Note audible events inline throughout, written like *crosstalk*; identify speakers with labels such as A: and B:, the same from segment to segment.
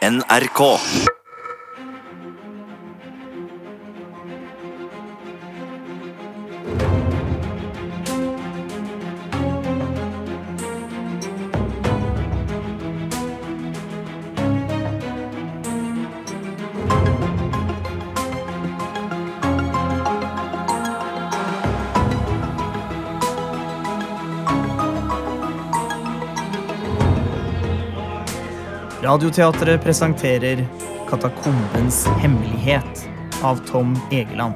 A: NRK.
B: Radioteatret presenterer Katakombens hemmelighet av Tom Egeland.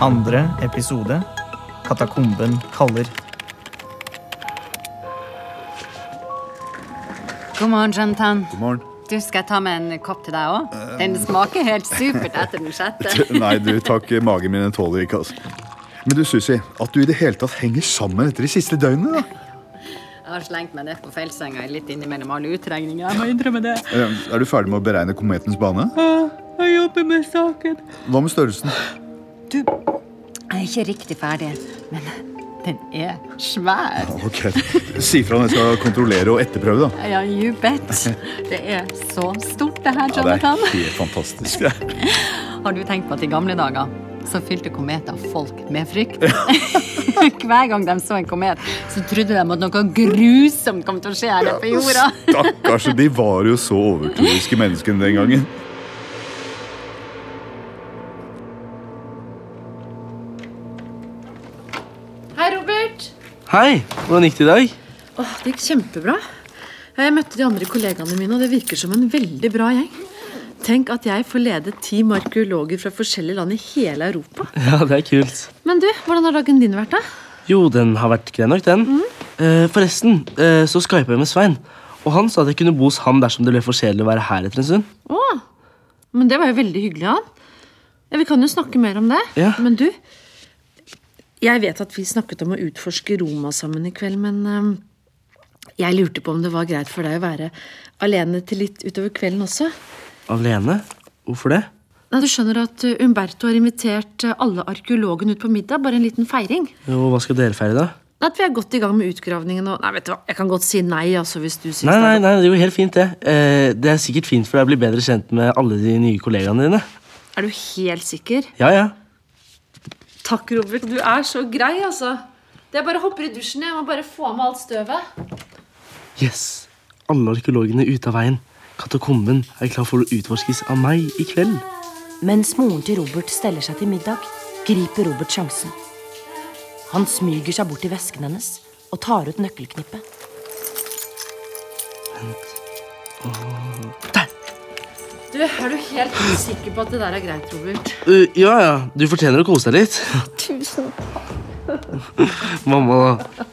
B: Andre episode Katakomben kaller.
C: God morgen, Jonathan.
D: God morgen.
C: Du, Skal jeg ta med en kopp til deg òg? Den smaker helt supert etter den sjette. *laughs*
D: Nei, du, takk. Magen min tåler ikke, altså. Men du, Susi, at du i det hele tatt henger sammen etter de siste døgnene, da.
C: Jeg har slengt meg ned på feilsenga litt innimellom alle utregninger. Jeg må innrømme det.
D: Er du ferdig med å beregne kometens bane?
C: Ja, Jeg jobber med saken.
D: Hva med størrelsen?
C: Du, jeg er ikke riktig ferdig, men den er svær.
D: Ok, Si fra når jeg skal kontrollere og etterprøve, da.
C: Ja, you bet. Det er så stort, det her, Jonathan.
D: Ja, det er helt fantastisk. det. *laughs*
C: Har du tenkt på at i gamle dager så fylte kometer folk med frykt? *laughs* Hver gang de så en komet, så trodde de at noe grusomt kom til å skje her på jorda.
D: Stakkars, de var jo så overtroiske menneskene den gangen.
E: Hei,
F: hvordan gikk det i dag?
E: Åh, det gikk kjempebra. Jeg møtte de andre kollegaene mine, og det virker som en veldig bra gjeng. Tenk at jeg får lede ti arkeologer fra forskjellige land i hele Europa. *laughs*
F: Ja, det er kult.
E: Men du, hvordan har dagen din vært, da?
F: Jo, den har vært grei nok, den. Eh, forresten, eh, så skypa jeg med Svein. Og han sa at jeg kunne bo hos han dersom det ble for kjedelig å være her etter en stund.
E: Åh, men det var jo veldig hyggelig av han. Ja, vi kan jo snakke mer om det.
F: Ja.
E: Men du, jeg vet at vi snakket om å utforske Roma sammen i kveld, men jeg lurte på om det var greit for deg å være alene til litt utover kvelden også.
F: Alene? Hvorfor det?
E: Nei, Du skjønner at uh, Umberto har invitert uh, alle arkeologene ut på middag, bare en liten feiring.
F: Jo, hva skal dere feire, da?
E: At vi er godt i gang med utgravningen og Nei, vet du hva, jeg kan godt si nei, altså, hvis du synes
F: Nei, nei, nei, det er jo helt fint, det. Eh, det er sikkert fint for deg å bli bedre kjent med alle de nye kollegaene dine.
E: Er du helt sikker?
F: Ja, ja.
E: Takk, Robert. Du er så grei, altså. Det er bare å hoppe i dusjen. Jeg må bare få av meg alt støvet.
F: Yes. Alle arkeologene er ute av veien. Katakomben er klar for å utforskes av meg i kveld.
G: Mens moren til Robert steller seg til middag, griper Robert sjansen. Han smyger seg bort til vesken hennes og tar ut nøkkelknippet.
F: Der!
E: Du, Er du helt sikker på at det der er greit, Robert?
F: Uh, ja, ja. Du fortjener å kose deg litt.
E: Tusen takk.
F: Mamma, da.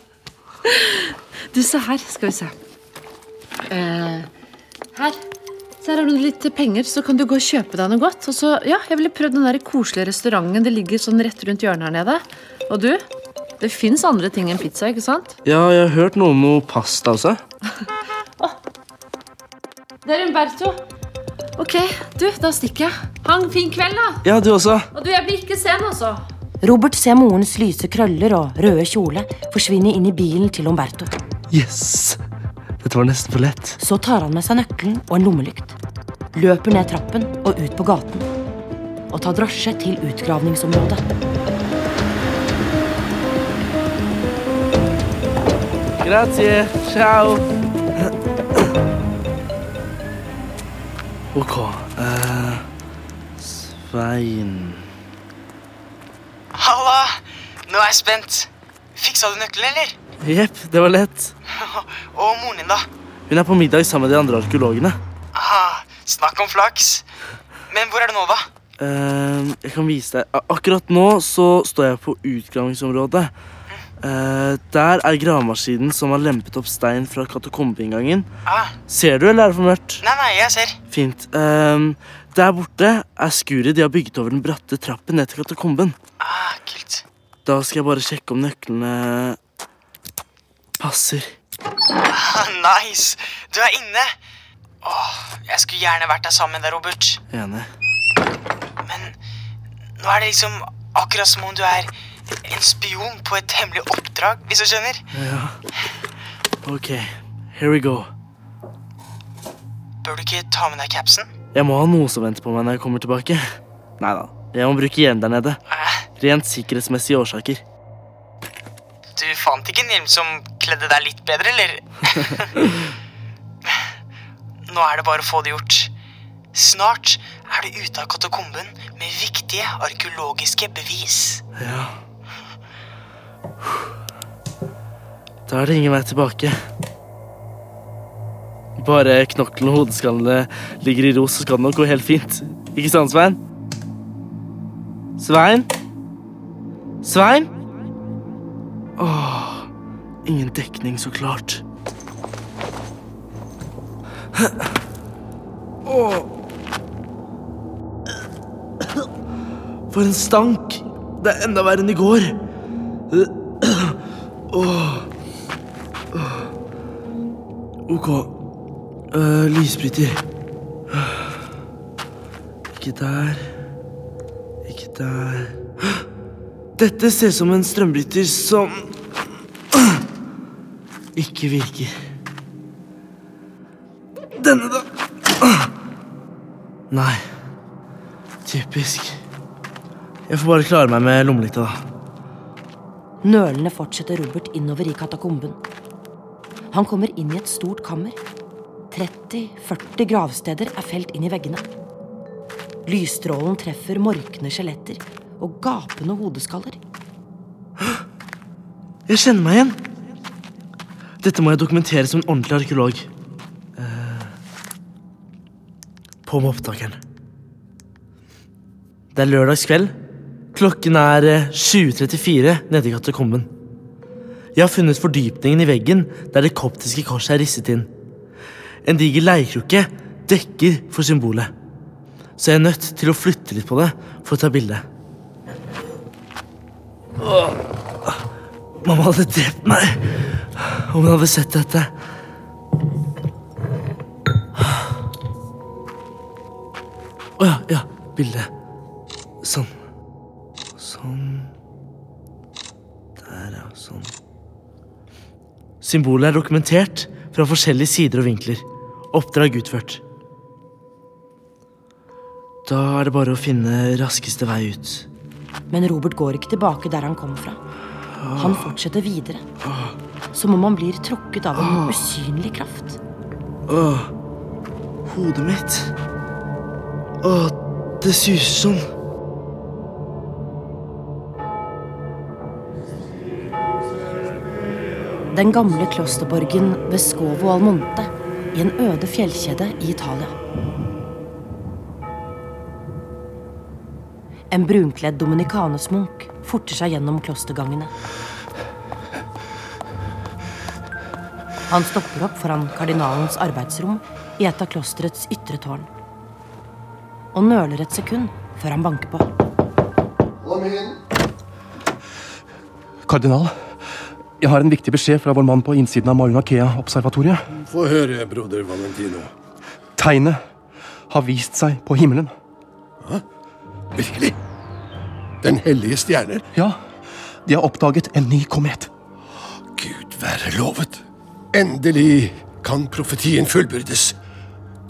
E: Du, se her. Skal vi se. Uh, her. Så her har du litt penger, så kan du gå og kjøpe deg noe godt. Og så, ja, Jeg ville prøvd den der koselige restauranten. Det ligger sånn rett rundt hjørnet her nede. Og du, det fins andre ting enn pizza, ikke sant?
F: Ja, jeg har hørt noe om noe pasta også.
E: Det er Umberto. Ok, du, da stikker jeg. Ha en fin kveld, da.
F: Ja, du også.
E: Og du, jeg blir ikke sen, altså.
G: Robert ser morens lyse krøller og røde kjole forsvinne inn i bilen til Umberto.
F: Yes! Dette var nesten for lett.
G: Så tar han med seg nøkkelen og en lommelykt. Løper ned trappen og ut på gaten. Og tar drosje til utgravningsområdet.
F: Grazie. Ciao. Ok. Uh, Svein
H: Halla! Nå er jeg spent. Fiksa du nøkkelen, eller?
F: Jepp, det var lett. *laughs*
H: Og moren din, da?
F: Hun er på middag sammen med de andre arkeologene.
H: Ah, snakk om flaks. Men hvor er du nå, da?
F: Uh, jeg kan vise deg. Akkurat nå så står jeg på utgravingsområdet. Eh, der er gravemaskinen som har lempet opp stein fra katakombeinngangen.
H: Ah,
F: Ser du, eller er det for mørkt?
H: nei, nei, jeg ser.
F: Fint. Uh, der borte er skuret de har bygget over den bratte trappen ned til katakomben.
H: Ah, kult.
F: Da skal jeg bare sjekke om nøklene passer.
H: Ah, nice. Du er inne. Åh, jeg skulle gjerne vært der sammen med deg, Robert.
F: Enig.
H: Men nå er det liksom Akkurat som om du er en spion på et hemmelig oppdrag, hvis du skjønner. Ja.
F: Ok, here we go.
H: Bør du ikke ta med deg capsen?
F: Jeg må ha noe som venter på meg når jeg kommer tilbake. Nei da, jeg må bruke hjelm der nede. Rent sikkerhetsmessige årsaker.
H: Du fant ikke en hjelm som kledde deg litt bedre, eller? *laughs* Nå er det bare å få det gjort. Snart er du ute av katakomben med viktige arkeologiske bevis.
F: Ja. Da er det ingen vei tilbake. Bare knoklene og hodeskallene ligger i ro, så skal det nok gå helt fint. Ikke sant, Svein? Svein? Svein? Åh, ingen dekning, så klart. Åh. For en stank! Det er enda verre enn i går. Ok. Uh, lysbryter. Ikke der. Ikke der. Dette ser ut som en strømbryter som ikke virker. Denne, da. Nei. Typisk. Jeg får bare klare meg med lommelykta, da.
G: Nølende fortsetter Robert innover i katakomben. Han kommer inn i et stort kammer. 30-40 gravsteder er felt inn i veggene. Lysstrålen treffer morkne skjeletter og gapende hodeskaller.
F: Jeg kjenner meg igjen. Dette må jeg dokumentere som en ordentlig arkeolog. Eh, på med opptakeren. Det er lørdagskveld. Klokken er eh, 20.34 nede i katakomben. Jeg har funnet fordypningen i veggen der det koptiske korset er risset inn. En diger leirkrukke dekker for symbolet. Så jeg er nødt til å flytte litt på det for å ta bilde. Mamma hadde drept meg om hun hadde sett dette. Å ja, ja. Bilde. Sånn. Sånn. Symbolet er dokumentert fra forskjellige sider og vinkler. Oppdrag utført. Da er det bare å finne raskeste vei ut.
G: Men Robert går ikke tilbake der han kom fra. Han fortsetter videre. Som om han blir tråkket av en usynlig kraft.
F: Åh, hodet mitt. Åh, det suser sånn.
G: Den gamle klosterborgen ved Scovo al Monte i en øde fjellkjede i Italia. En brunkledd dominikanesmunk forter seg gjennom klostergangene. Han stopper opp foran kardinalens arbeidsrom i et av klosterets ytre tårn. Og nøler et sekund før han banker på.
A: Kardinal, jeg har en viktig beskjed fra vår mann på innsiden av Mauna Kea-observatoriet.
I: Få høre, broder Valentino.
A: Tegnet har vist seg på himmelen.
I: Virkelig? Den hellige stjerner?
A: Ja, de har oppdaget en ny komet.
I: Gud være lovet. Endelig kan profetien fullbyrdes.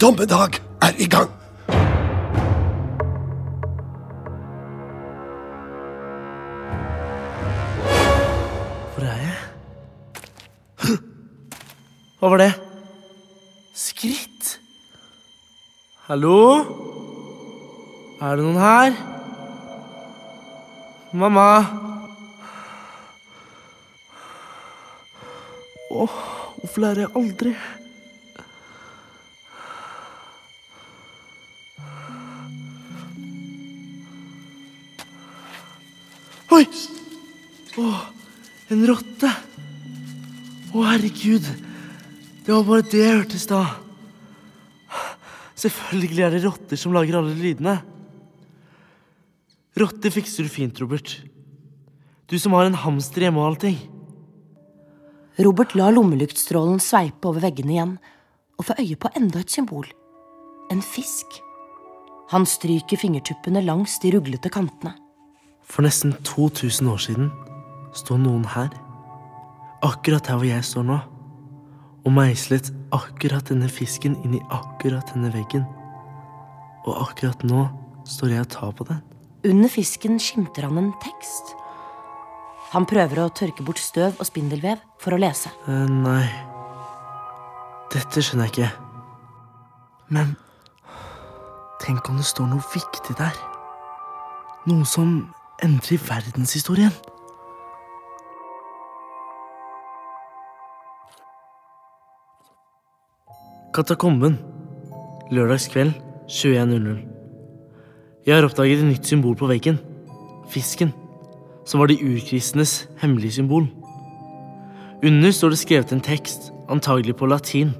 I: Dommedag er i gang.
F: Hva var det? Skritt? Hallo? Er det noen her? Mamma? Åh, hvorfor lærer jeg aldri? Oi! Åh, en rotte. Å, herregud. Det var bare det jeg hørte i stad. Selvfølgelig er det rotter som lager alle lydene. Rotter fikser du fint, Robert. Du som har en hamster hjemme og allting.
G: Robert la lommelyktstrålen sveipe over veggene igjen og får øye på enda et symbol. En fisk. Han stryker fingertuppene langs de ruglete kantene.
F: For nesten 2000 år siden sto noen her, akkurat der hvor jeg står nå, og meislet akkurat denne fisken inn i akkurat denne veggen. Og akkurat nå står jeg og tar på den.
G: Under fisken skimter han en tekst. Han prøver å tørke bort støv og spindelvev for å lese.
F: Eh, nei Dette skjønner jeg ikke. Men tenk om det står noe viktig der? Noe som endrer verdenshistorien? Katakomben. Lørdagskveld 21.00. Jeg har oppdaget et nytt symbol på veggen. Fisken. Som var de urkristnes hemmelige symbol. Under står det skrevet en tekst, antagelig på latin.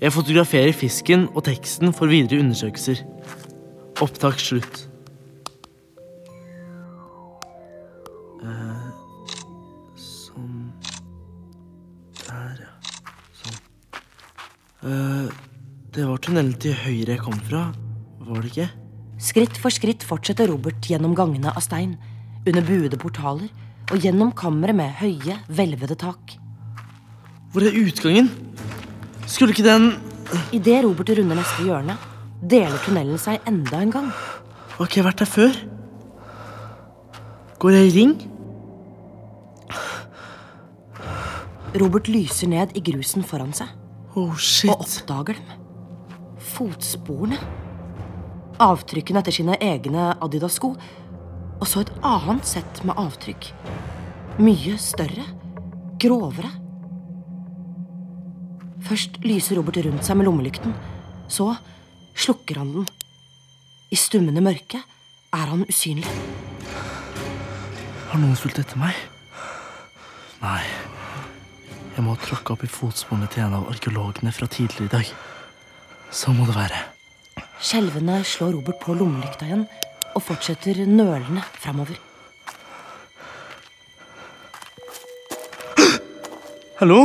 F: Jeg fotograferer fisken og teksten for videre undersøkelser. Opptak slutt. Det var tunnelen til høyre jeg kom fra, var det ikke?
G: Skritt for skritt fortsetter Robert gjennom gangene av stein, under buede portaler og gjennom kammeret med høye, hvelvede tak.
F: Hvor er utgangen? Skulle ikke den
G: Idet Robert runder neste hjørne, deler tunnelen seg enda en gang.
F: Har ikke jeg vært der før? Går jeg i ring?
G: Robert lyser ned i grusen foran seg
F: Oh, shit.
G: og oppdager dem. Fotsporene. Avtrykkene etter sine egne Adidas-sko. Og så et annet sett med avtrykk. Mye større. Grovere. Først lyser Robert rundt seg med lommelykten. Så slukker han den. I stummende mørke er han usynlig.
F: Har noen fulgt etter meg? Nei. Jeg må ha tråkka opp i fotsporene til en av arkeologene fra tidligere i dag. Sånn må det være.
G: Skjelvende slår Robert på lommelykta igjen og fortsetter nølende framover.
F: Hallo?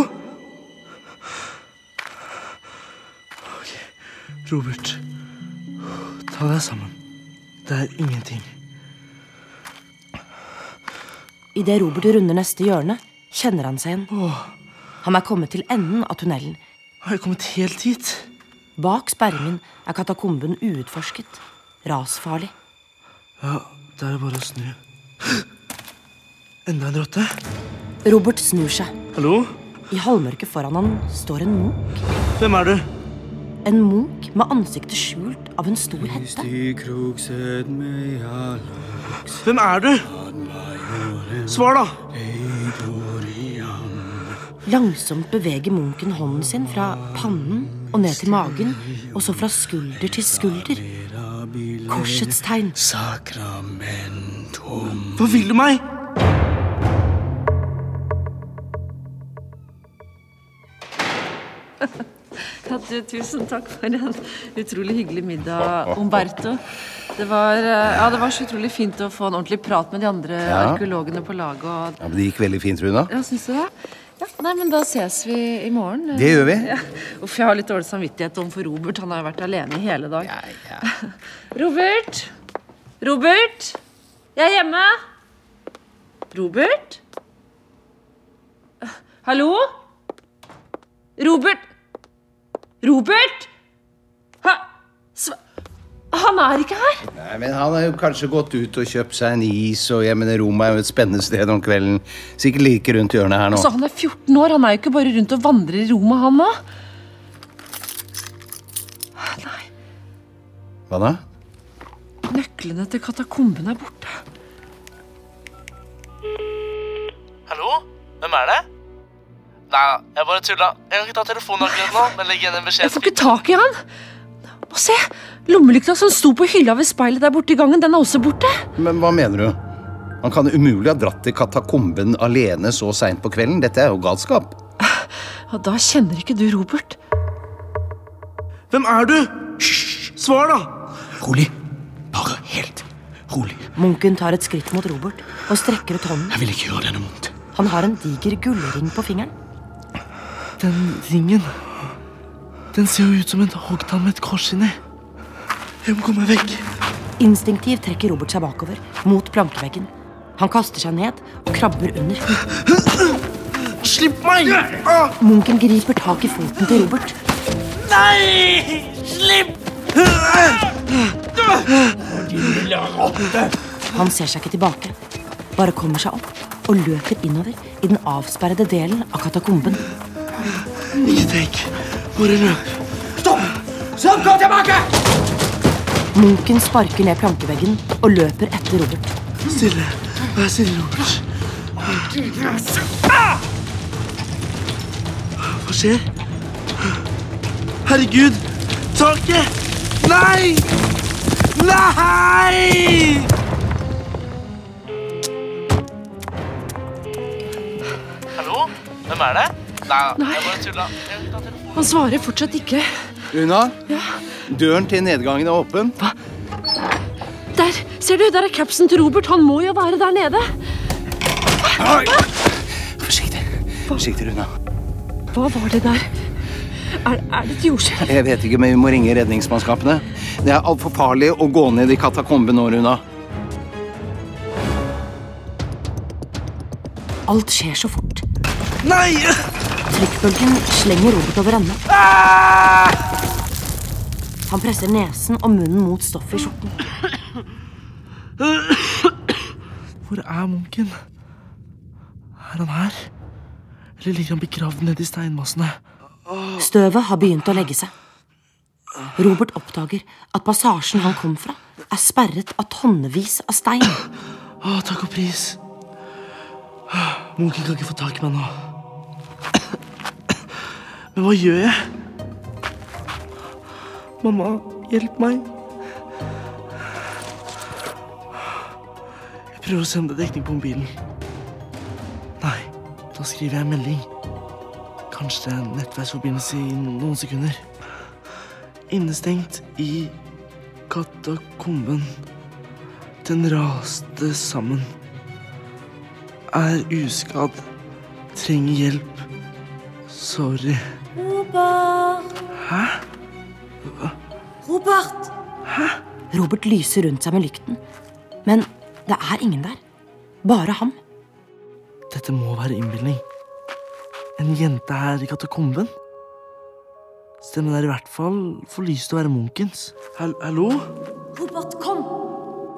F: Ok, Robert. Ta deg sammen. Det er ingenting.
G: Idet Robert runder neste hjørne, kjenner han seg igjen. Han er kommet til enden av tunnelen.
F: Har jeg kommet helt hit?
G: Bak sperringen er katakomben uutforsket. Rasfarlig.
F: Ja, det er bare å snu. Enda en rotte?
G: Robert snur seg.
F: Hallo?
G: I halvmørket foran han står en munk.
F: Hvem er du?
G: En munk med ansiktet skjult av en stor hette.
F: Hvem er du? Svar, da!
G: Langsomt beveger munken hånden sin fra pannen og ned til magen, og så fra skulder til skulder. Korsets tegn.
F: Hva vil du meg? *laughs*
E: Ja, du, tusen takk for en utrolig hyggelig middag, Umberto. Det var, eh, ja, det var så utrolig fint å få en ordentlig prat med de andre
J: Ja.
E: arkeologene på laget. Og,
J: Ja, men Det gikk veldig fint, Runa.
E: ja, syns du det? Ja, nei, men Da ses vi i morgen.
J: Det gjør vi.
E: Ja. Uff, jeg har litt dårlig samvittighet overfor Robert. Han har jo vært alene i hele dag. *laughs* Robert! Robert! Jeg er hjemme! Robert? Hallo? Robert? Robert? Han er ikke her!
J: Nei, men Han har jo kanskje gått ut og kjøpt seg en is, og jeg mener Roma er jo et spennende sted om kvelden. Sikkert like rundt hjørnet her nå.
E: Altså, han er 14 år. Han er jo ikke bare rundt og vandrer i Roma, han nå. Nei,
J: Hva da?
E: nøklene til katakomben er borte.
F: Hallo? Hvem er det? Nei, jeg bare tulla. Jeg kan ikke ta telefonen akkurat nå, men legg igjen en beskjed.
E: Jeg får ikke tak i han. Og se! Lommelykta som sto på hylla ved speilet der borte i gangen, den er også borte.
J: Men hva mener du? Han kan umulig ha dratt til katakomben alene så seint på kvelden. Dette er jo galskap.
E: Ja, da kjenner ikke du Robert.
F: Hvem er du? Hysj! Svar, da!
I: Rolig. Bare helt rolig.
G: Munken tar et skritt mot Robert og strekker ut hånden.
I: Jeg vil ikke gjøre denne vondt.
G: Han har en diger gullring på fingeren.
F: Den ringen Den ser jo ut som en hoggtann med et kors inni. Jeg må komme vekk.
G: Instinktivt trekker Robert seg bakover, mot plankeveggen. Han kaster seg ned og krabber under.
F: Slipp meg!
G: Munken griper tak i foten til Robert.
F: Nei! Slipp!
G: Han ser seg ikke tilbake, bare kommer seg opp og løper innover i den avsperrede delen av katakomben.
F: Ikke tenk. Bare løp.
I: Stopp! Stopp, gå tilbake!
G: Munken sparker ned plankeveggen og løper etter Robert.
F: Stille. Vær stille, Robert. Hva skjer? Herregud! Taket! Nei! Nei! Hallo? Hvem er det? Nei, jeg bare tulla.
E: Han svarer fortsatt ikke.
J: Una, døren til nedgangen er åpen. Hva?
E: Der! Ser du, der er capsen til Robert. Han må jo være der nede.
J: Forsiktig. Forsiktig, Runa.
E: Hva var det der? Er, er det et jordskjelv?
J: Jeg vet ikke, men vi må ringe redningsmannskapene. Det er altfor farlig å gå ned i katakomben nå, Runa.
G: Alt skjer så fort.
F: Nei!
G: Trykkbølgen slenger Robert over ende. Han presser nesen og munnen mot stoffet i skjorten.
F: Hvor er munken? Er han her? Eller ligger han begravd nedi steinmassene?
G: Støvet har begynt å legge seg. Robert oppdager at passasjen han kom fra, er sperret av tonnevis av stein.
F: Å, takk og pris. Munken kan ikke få tak i meg nå. Men hva gjør jeg? Mamma, hjelp meg. Jeg prøver å se om det er dekning på mobilen. Nei, da skriver jeg en melding. Kanskje det er en nettverksforbindelse i noen sekunder. Innestengt i katakomben. Den raste sammen. Er uskadd. Trenger hjelp. Sorry.
G: Robert!
F: Hæ?
G: Robert! Robert lyser rundt seg med lykten. Men det er ingen der. Bare ham.
F: Dette må være innbilning. En jente her i katakomben? Stemmen er i hvert fall for lyst til å være munkens. Hall hallo?
G: Robert, kom!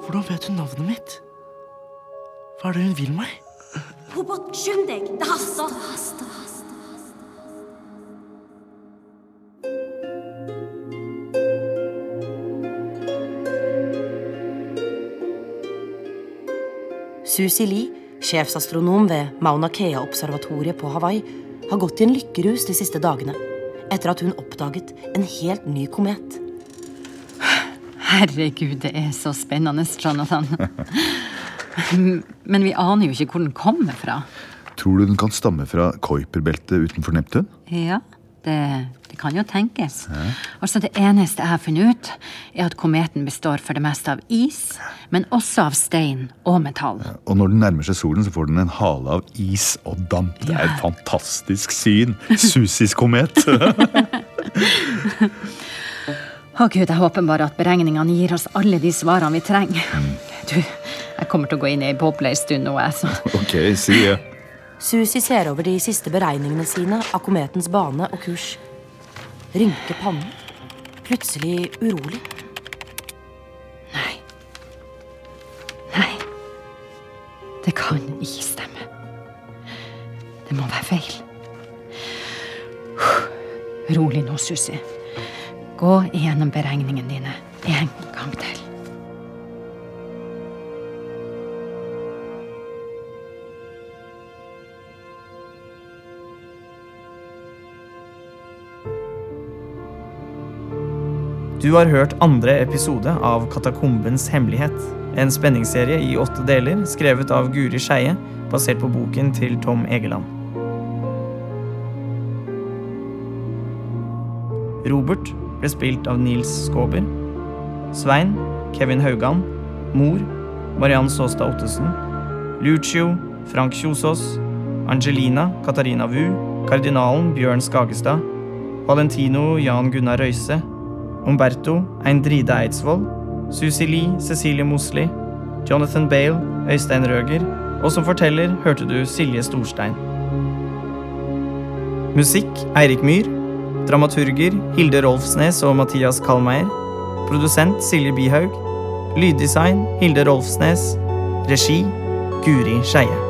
F: Hvordan vet hun navnet mitt? Hva er det hun vil meg?
G: Robert, skynd deg! Det haster! Det haster. Susie Lee, sjefsastronom ved Mauna Kea-observatoriet på Hawaii, har gått i en lykkerus de siste dagene etter at hun oppdaget en helt ny komet.
C: Herregud, det er så spennende, Jonathan. Men vi aner jo ikke hvor den kommer fra.
D: Tror du den kan stamme fra Kuiperbeltet utenfor Neptun?
C: Ja, det kan jo tenkes. Altså, Det eneste jeg har funnet ut, er at kometen består for det meste av is, men også av stein og metall.
D: Og når den nærmer seg solen, så får den en hale av is og damp. Det er et fantastisk syn. Susis komet. *laughs*
C: Å Gud, jeg håper bare at beregningene gir oss alle de svarene vi trenger. Du, jeg kommer til å gå inn i ei boble ei stund nå, jeg. Så. *laughs*
D: ok, si det.
G: Susi ser over de siste beregningene sine av kometens bane og kurs. Rynker pannen. Plutselig urolig.
C: Nei. Nei. Det kan ikke stemme. Det må være feil. Rolig nå, Susi. Gå igjennom beregningene dine en gang til.
B: Du har hørt andre episode av Katakombens hemmelighet. En spenningsserie i åtte deler skrevet av Guri Skeie, basert på boken til Tom Egeland. Robert ble spilt av Nils Skåber. Svein Kevin Haugan. Mor Mariann Saastad Ottesen. Lucio Frank Kjosås. Angelina Katarina Wu. Kardinalen Bjørn Skagestad. Valentino Jan Gunnar Røise. Umberto Eindride Eidsvoll. Susie Lee, Cecilie Mosli, Jonathan Bale, Øystein Røger, og som forteller hørte du Silje Storstein. Musikk Eirik Myhr. Dramaturger Hilde Rolfsnes og Mathias Kalmeier. Produsent Silje Bihaug. Lyddesign Hilde Rolfsnes. Regi Guri Skeie.